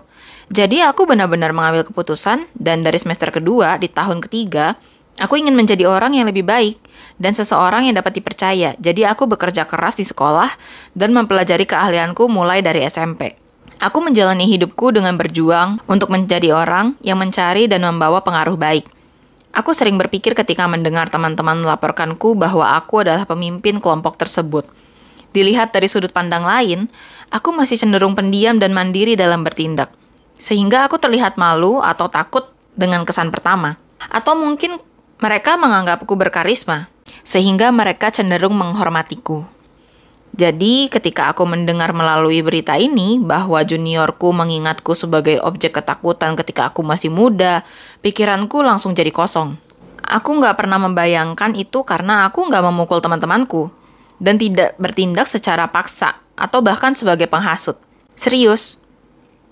Jadi aku benar-benar mengambil keputusan dan dari semester kedua di tahun ketiga, aku ingin menjadi orang yang lebih baik dan seseorang yang dapat dipercaya. Jadi aku bekerja keras di sekolah dan mempelajari keahlianku mulai dari SMP. Aku menjalani hidupku dengan berjuang untuk menjadi orang yang mencari dan membawa pengaruh baik. Aku sering berpikir ketika mendengar teman-teman melaporkanku bahwa aku adalah pemimpin kelompok tersebut. Dilihat dari sudut pandang lain, aku masih cenderung pendiam dan mandiri dalam bertindak. Sehingga aku terlihat malu atau takut dengan kesan pertama. Atau mungkin mereka menganggapku berkarisma, sehingga mereka cenderung menghormatiku. Jadi, ketika aku mendengar melalui berita ini bahwa juniorku mengingatku sebagai objek ketakutan ketika aku masih muda, pikiranku langsung jadi kosong. Aku nggak pernah membayangkan itu karena aku nggak memukul teman-temanku dan tidak bertindak secara paksa atau bahkan sebagai penghasut. Serius,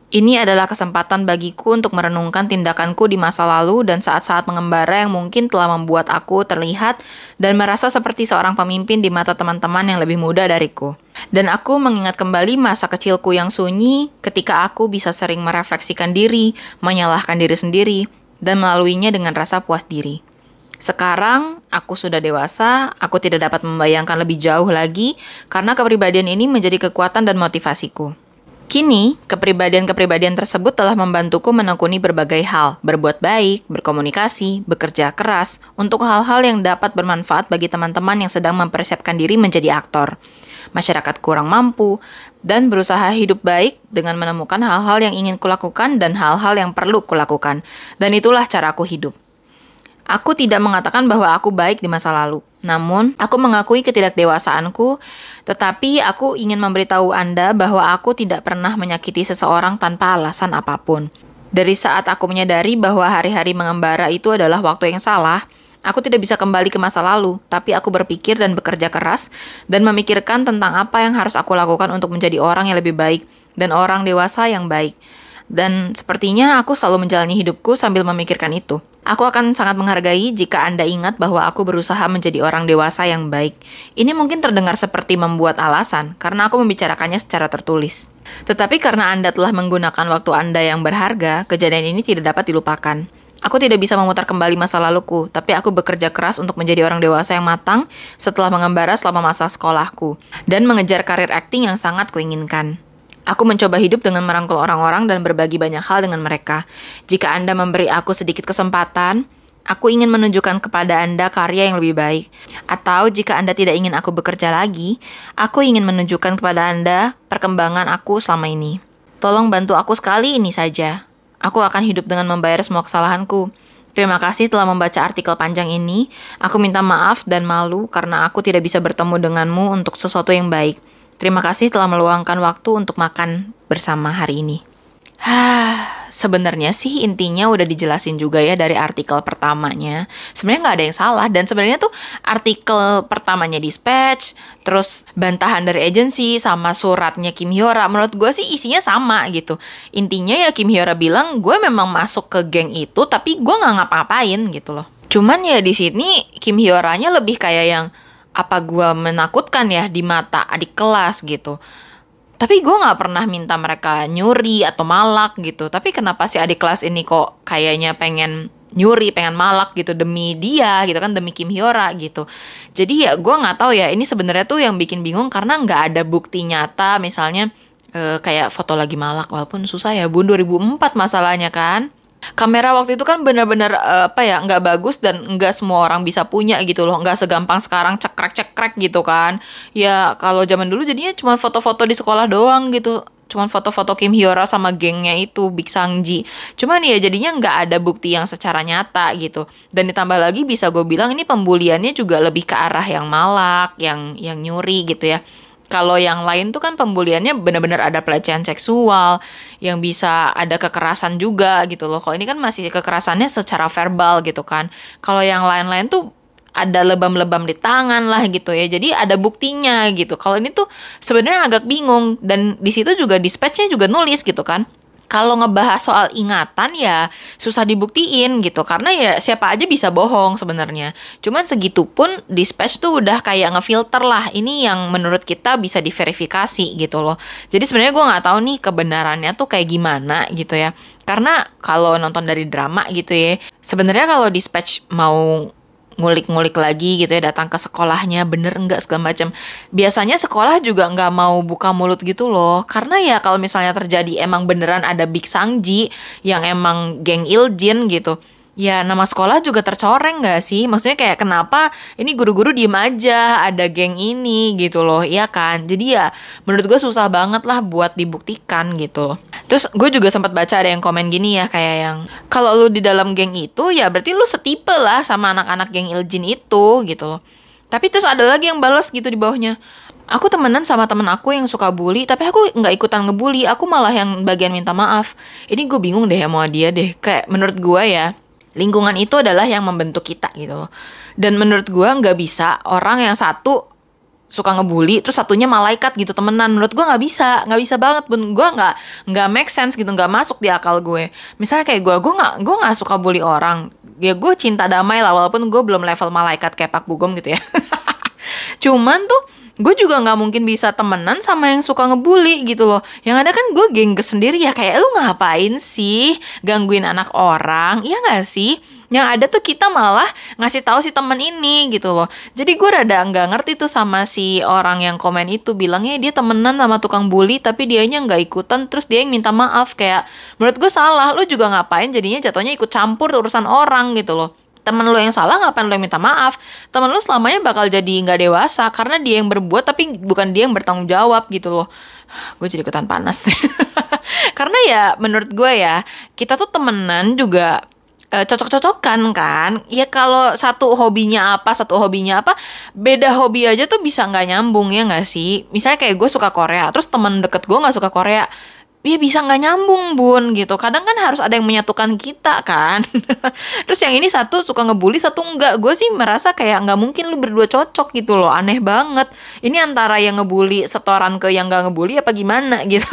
ini adalah kesempatan bagiku untuk merenungkan tindakanku di masa lalu dan saat-saat mengembara yang mungkin telah membuat aku terlihat dan merasa seperti seorang pemimpin di mata teman-teman yang lebih muda dariku. Dan aku mengingat kembali masa kecilku yang sunyi ketika aku bisa sering merefleksikan diri, menyalahkan diri sendiri, dan melaluinya dengan rasa puas diri. Sekarang aku sudah dewasa, aku tidak dapat membayangkan lebih jauh lagi karena kepribadian ini menjadi kekuatan dan motivasiku. Kini, kepribadian-kepribadian tersebut telah membantuku menekuni berbagai hal, berbuat baik, berkomunikasi, bekerja keras, untuk hal-hal yang dapat bermanfaat bagi teman-teman yang sedang mempersiapkan diri menjadi aktor, masyarakat kurang mampu, dan berusaha hidup baik dengan menemukan hal-hal yang ingin kulakukan dan hal-hal yang perlu kulakukan. Dan itulah caraku hidup. Aku tidak mengatakan bahwa aku baik di masa lalu. Namun, aku mengakui ketidakdewasaanku, tetapi aku ingin memberitahu Anda bahwa aku tidak pernah menyakiti seseorang tanpa alasan apa pun. Dari saat aku menyadari bahwa hari-hari mengembara itu adalah waktu yang salah, aku tidak bisa kembali ke masa lalu, tapi aku berpikir dan bekerja keras dan memikirkan tentang apa yang harus aku lakukan untuk menjadi orang yang lebih baik dan orang dewasa yang baik. Dan sepertinya aku selalu menjalani hidupku sambil memikirkan itu. Aku akan sangat menghargai jika Anda ingat bahwa aku berusaha menjadi orang dewasa yang baik. Ini mungkin terdengar seperti membuat alasan, karena aku membicarakannya secara tertulis. Tetapi karena Anda telah menggunakan waktu Anda yang berharga, kejadian ini tidak dapat dilupakan. Aku tidak bisa memutar kembali masa laluku, tapi aku bekerja keras untuk menjadi orang dewasa yang matang setelah mengembara selama masa sekolahku, dan mengejar karir akting yang sangat kuinginkan. Aku mencoba hidup dengan merangkul orang-orang dan berbagi banyak hal dengan mereka. Jika Anda memberi aku sedikit kesempatan, aku ingin menunjukkan kepada Anda karya yang lebih baik. Atau jika Anda tidak ingin aku bekerja lagi, aku ingin menunjukkan kepada Anda perkembangan aku selama ini. Tolong bantu aku sekali ini saja. Aku akan hidup dengan membayar semua kesalahanku. Terima kasih telah membaca artikel panjang ini. Aku minta maaf dan malu karena aku tidak bisa bertemu denganmu untuk sesuatu yang baik. Terima kasih telah meluangkan waktu untuk makan bersama hari ini. Hah, sebenarnya sih intinya udah dijelasin juga ya dari artikel pertamanya. Sebenarnya nggak ada yang salah dan sebenarnya tuh artikel pertamanya dispatch, terus bantahan dari agensi sama suratnya Kim Hyora. Menurut gue sih isinya sama gitu. Intinya ya Kim Hyora bilang gue memang masuk ke geng itu tapi gue nggak ngapa-ngapain gitu loh. Cuman ya di sini Kim Hyoranya lebih kayak yang apa gue menakutkan ya di mata adik kelas gitu. Tapi gue nggak pernah minta mereka nyuri atau malak gitu. Tapi kenapa sih adik kelas ini kok kayaknya pengen nyuri pengen malak gitu demi dia gitu kan demi Kim Hyora gitu. Jadi ya gue nggak tahu ya ini sebenarnya tuh yang bikin bingung karena nggak ada bukti nyata misalnya e, kayak foto lagi malak walaupun susah ya bun 2004 masalahnya kan kamera waktu itu kan benar-benar uh, apa ya nggak bagus dan nggak semua orang bisa punya gitu loh. Nggak segampang sekarang cekrek cekrek gitu kan. Ya kalau zaman dulu jadinya cuma foto-foto di sekolah doang gitu. Cuman foto-foto Kim Hyora sama gengnya itu Big Sangji cuman ya jadinya nggak ada bukti yang secara nyata gitu. Dan ditambah lagi bisa gue bilang ini pembuliannya juga lebih ke arah yang malak yang yang nyuri gitu ya kalau yang lain tuh kan pembuliannya benar-benar ada pelecehan seksual, yang bisa ada kekerasan juga gitu loh. Kalau ini kan masih kekerasannya secara verbal gitu kan. Kalau yang lain-lain tuh ada lebam-lebam di tangan lah gitu ya. Jadi ada buktinya gitu. Kalau ini tuh sebenarnya agak bingung dan di situ juga dispatchnya juga nulis gitu kan. Kalau ngebahas soal ingatan ya susah dibuktiin gitu karena ya siapa aja bisa bohong sebenarnya. Cuman segitu pun dispatch tuh udah kayak ngefilter lah ini yang menurut kita bisa diverifikasi gitu loh. Jadi sebenarnya gue nggak tahu nih kebenarannya tuh kayak gimana gitu ya. Karena kalau nonton dari drama gitu ya, sebenarnya kalau dispatch mau ngulik-ngulik lagi gitu ya datang ke sekolahnya bener enggak segala macam biasanya sekolah juga nggak mau buka mulut gitu loh. Karena ya kalau misalnya terjadi emang beneran ada Big Sangji yang emang geng Iljin gitu ya nama sekolah juga tercoreng gak sih? Maksudnya kayak kenapa ini guru-guru diem aja ada geng ini gitu loh, iya kan? Jadi ya menurut gue susah banget lah buat dibuktikan gitu. Terus gue juga sempat baca ada yang komen gini ya kayak yang kalau lu di dalam geng itu ya berarti lu setipe lah sama anak-anak geng Iljin itu gitu loh. Tapi terus ada lagi yang balas gitu di bawahnya. Aku temenan sama temen aku yang suka bully, tapi aku nggak ikutan ngebully. Aku malah yang bagian minta maaf. Ini gue bingung deh sama dia deh. Kayak menurut gue ya, lingkungan itu adalah yang membentuk kita gitu loh. Dan menurut gue nggak bisa orang yang satu suka ngebully terus satunya malaikat gitu temenan. Menurut gue nggak bisa nggak bisa banget pun. Gue nggak nggak make sense gitu nggak masuk di akal gue. Misalnya kayak gue gue nggak gue nggak suka bully orang. Ya gue cinta damai lah walaupun gue belum level malaikat kayak Pak Bugom gitu ya. [laughs] Cuman tuh gue juga nggak mungkin bisa temenan sama yang suka ngebully gitu loh. Yang ada kan gue gengges sendiri. Ya kayak lu ngapain sih gangguin anak orang? Iya nggak sih? Yang ada tuh kita malah ngasih tahu si temen ini gitu loh. Jadi gue rada nggak ngerti tuh sama si orang yang komen itu. Bilangnya dia temenan sama tukang bully tapi dianya nggak ikutan. Terus dia yang minta maaf. Kayak menurut gue salah. Lu juga ngapain jadinya jatuhnya ikut campur urusan orang gitu loh temen lu yang salah ngapain lu yang minta maaf? Temen lu selamanya bakal jadi nggak dewasa karena dia yang berbuat tapi bukan dia yang bertanggung jawab gitu loh. Gue jadi ikutan panas. [laughs] Karena ya menurut gue ya kita tuh temenan juga e, cocok-cocokan kan? Ya kalau satu hobinya apa satu hobinya apa beda hobi aja tuh bisa nggak nyambung ya nggak sih? Misalnya kayak gue suka Korea terus temen deket gue nggak suka Korea ya bisa nggak nyambung bun gitu. Kadang kan harus ada yang menyatukan kita kan. [laughs] Terus yang ini satu suka ngebully satu enggak gue sih merasa kayak nggak mungkin lu berdua cocok gitu loh. Aneh banget. Ini antara yang ngebully setoran ke yang nggak ngebully apa gimana [laughs] gitu.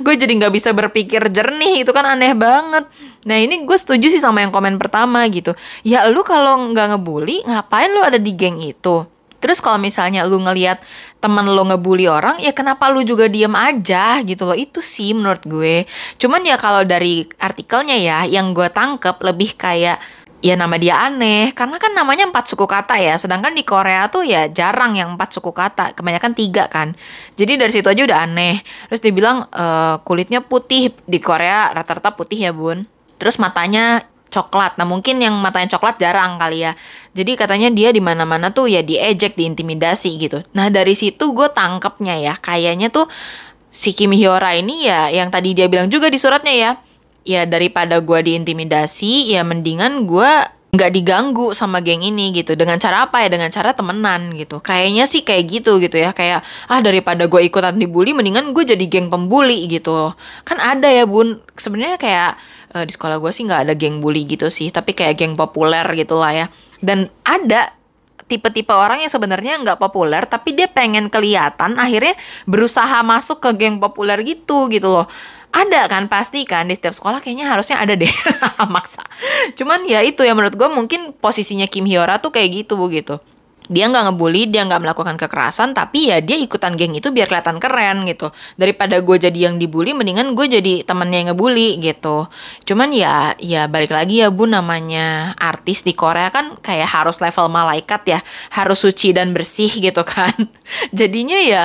Gue jadi nggak bisa berpikir jernih itu kan aneh banget. Nah ini gue setuju sih sama yang komen pertama gitu. Ya lu kalau nggak ngebully ngapain lu ada di geng itu? Terus kalau misalnya lu ngeliat temen lu ngebully orang, ya kenapa lu juga diem aja gitu loh. Itu sih menurut gue. Cuman ya kalau dari artikelnya ya, yang gue tangkep lebih kayak ya nama dia aneh. Karena kan namanya empat suku kata ya sedangkan di Korea tuh ya jarang yang empat suku kata kebanyakan tiga kan. Jadi dari situ aja udah aneh. Terus dia bilang e, kulitnya putih. Di Korea rata-rata putih ya bun. Terus matanya coklat. Nah, mungkin yang matanya coklat jarang kali ya. Jadi katanya dia di mana-mana tuh ya diejek, diintimidasi gitu. Nah, dari situ gue tangkepnya ya, kayaknya tuh si Kim Hyora ini ya yang tadi dia bilang juga di suratnya ya. Ya daripada gue diintimidasi, ya mendingan gue nggak diganggu sama geng ini gitu. Dengan cara apa ya? Dengan cara temenan gitu. Kayaknya sih kayak gitu gitu ya. Kayak ah daripada gue ikutan dibully mendingan gue jadi geng pembuli gitu. Kan ada ya bun. Sebenarnya kayak uh, di sekolah gue sih nggak ada geng bully gitu sih. Tapi kayak geng populer gitu lah ya. Dan ada tipe-tipe orang yang sebenarnya nggak populer tapi dia pengen kelihatan akhirnya berusaha masuk ke geng populer gitu gitu loh ada kan pasti kan di setiap sekolah kayaknya harusnya ada deh [laughs] maksa cuman ya itu ya menurut gue mungkin posisinya Kim Hyora tuh kayak gitu gitu dia nggak ngebully, dia nggak melakukan kekerasan, tapi ya dia ikutan geng itu biar kelihatan keren gitu. Daripada gue jadi yang dibully, mendingan gue jadi temennya yang ngebully gitu. Cuman ya, ya balik lagi ya bu, namanya artis di Korea kan kayak harus level malaikat ya, harus suci dan bersih gitu kan. [laughs] Jadinya ya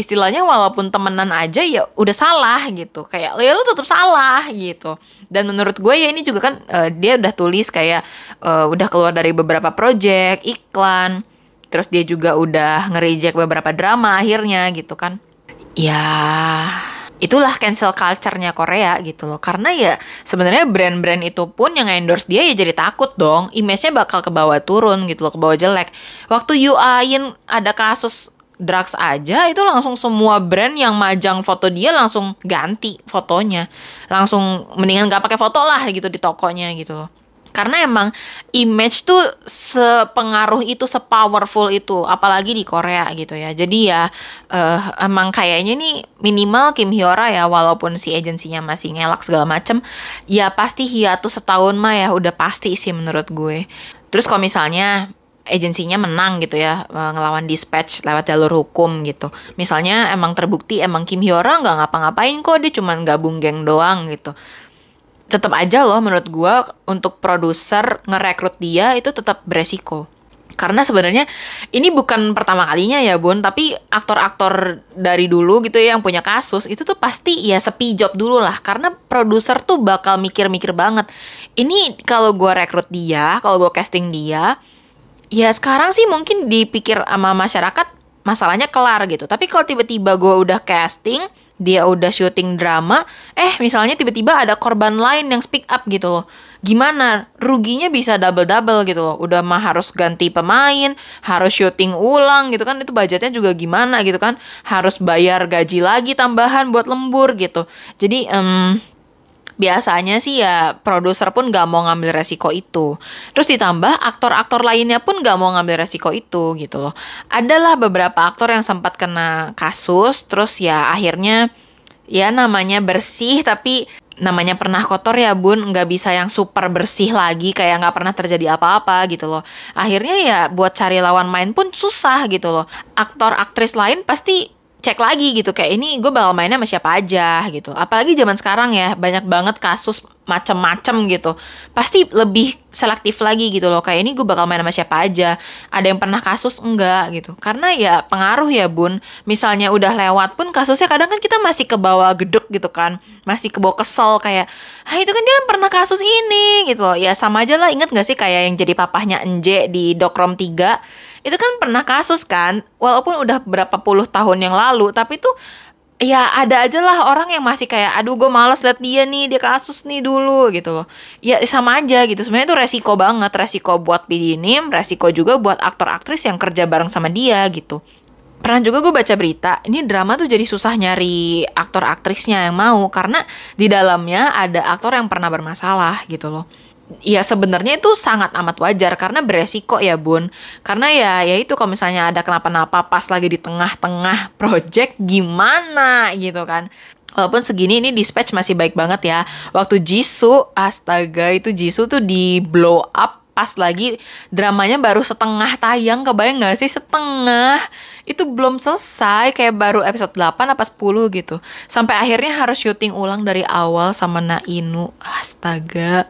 istilahnya walaupun temenan aja ya udah salah gitu kayak ya lu tetap salah gitu dan menurut gue ya ini juga kan uh, dia udah tulis kayak uh, udah keluar dari beberapa project iklan terus dia juga udah nge beberapa drama akhirnya gitu kan ya itulah cancel culture-nya Korea gitu loh. Karena ya sebenarnya brand-brand itu pun yang endorse dia ya jadi takut dong. Image-nya bakal ke bawah turun gitu loh, ke bawah jelek. Waktu Yuain ada kasus drugs aja itu langsung semua brand yang majang foto dia langsung ganti fotonya. Langsung mendingan gak pakai foto lah gitu di tokonya gitu. Karena emang image tuh sepengaruh itu sepowerful itu apalagi di Korea gitu ya. Jadi ya eh, emang kayaknya nih minimal Kim Hyora ya walaupun si agensinya masih ngelak segala macem ya pasti hiatus setahun mah ya udah pasti sih menurut gue. Terus kalau misalnya agensinya menang gitu ya eh, ngelawan dispatch lewat jalur hukum gitu. Misalnya emang terbukti emang Kim Hyora nggak ngapa-ngapain kok dia cuma gabung geng doang gitu. Tetap aja loh menurut gua untuk produser ngerekrut dia itu tetap beresiko. Karena sebenarnya ini bukan pertama kalinya ya bun tapi aktor-aktor dari dulu gitu ya yang punya kasus itu tuh pasti ya sepi job dulu lah. Karena produser tuh bakal mikir-mikir banget. Ini kalau gua rekrut dia kalau gua casting dia ya sekarang sih mungkin dipikir sama masyarakat masalahnya kelar gitu tapi kalau tiba-tiba gue udah casting dia udah syuting drama, eh misalnya tiba-tiba ada korban lain yang speak up gitu loh. Gimana? Ruginya bisa double-double gitu loh. Udah mah harus ganti pemain, harus syuting ulang gitu kan. Itu budgetnya juga gimana gitu kan. Harus bayar gaji lagi tambahan buat lembur gitu. Jadi um, biasanya sih ya produser pun gak mau ngambil resiko itu. Terus ditambah aktor-aktor lainnya pun gak mau ngambil resiko itu gitu loh. Adalah beberapa aktor yang sempat kena kasus, terus ya akhirnya ya namanya bersih tapi namanya pernah kotor ya bun nggak bisa yang super bersih lagi kayak nggak pernah terjadi apa-apa gitu loh akhirnya ya buat cari lawan main pun susah gitu loh aktor aktris lain pasti cek lagi gitu kayak ini gue bakal mainnya sama siapa aja gitu. Apalagi zaman sekarang ya banyak banget kasus macem-macem gitu. Pasti lebih selektif lagi gitu loh kayak ini gue bakal main sama siapa aja ada yang pernah kasus enggak gitu. Karena ya pengaruh ya bun. Misalnya udah lewat pun kasusnya kadang kan kita masih ke bawah gedek gitu kan. Masih ke bawah kesel kayak ah itu kan dia pernah kasus ini gitu loh. Ya sama aja lah inget gak sih kayak yang jadi papahnya Enje di Dokrom 3 itu kan pernah kasus kan walaupun udah berapa puluh tahun yang lalu tapi tuh ya ada aja lah orang yang masih kayak aduh gue males liat dia nih dia kasus nih dulu gitu loh. Ya sama aja gitu. Sebenarnya itu resiko banget resiko buat Pidinim resiko juga buat aktor aktris yang kerja bareng sama dia gitu. Pernah juga gue baca berita ini drama tuh jadi susah nyari aktor aktrisnya yang mau karena di dalamnya ada aktor yang pernah bermasalah gitu loh ya sebenarnya itu sangat amat wajar karena beresiko ya bun. Karena ya ya itu kalau misalnya ada kenapa-napa pas lagi di tengah-tengah [laughs] project gimana gitu kan. Walaupun segini ini dispatch masih baik banget ya. Waktu Jisoo, astaga itu Jisoo tuh di blow up pas lagi dramanya baru setengah tayang kebayang gak sih? Setengah. Itu belum selesai kayak baru episode 8 apa 10 gitu. Sampai akhirnya harus syuting ulang dari awal sama Nainu. Astaga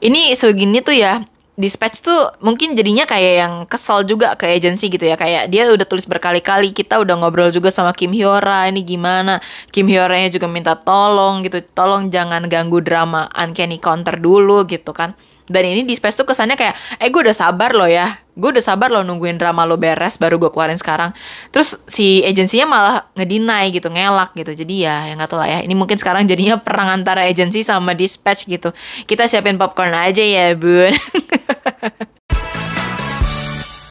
ini segini tuh ya dispatch tuh mungkin jadinya kayak yang kesel juga ke agensi gitu ya. Kayak dia udah tulis berkali-kali kita udah ngobrol juga sama Kim Hyora ini gimana? Kim Hyora nya juga minta tolong gitu tolong jangan ganggu drama Uncanny Counter dulu gitu kan dan ini dispatch tuh kesannya kayak eh gue udah sabar loh ya. Gue udah sabar loh nungguin drama lo beres baru gue keluarin sekarang. Terus si agensinya malah ngedinai gitu ngelak gitu. Jadi ya yang nggak tahu lah ya. Ini mungkin sekarang jadinya perang antara agensi sama dispatch gitu. Kita siapin popcorn aja ya bun [laughs]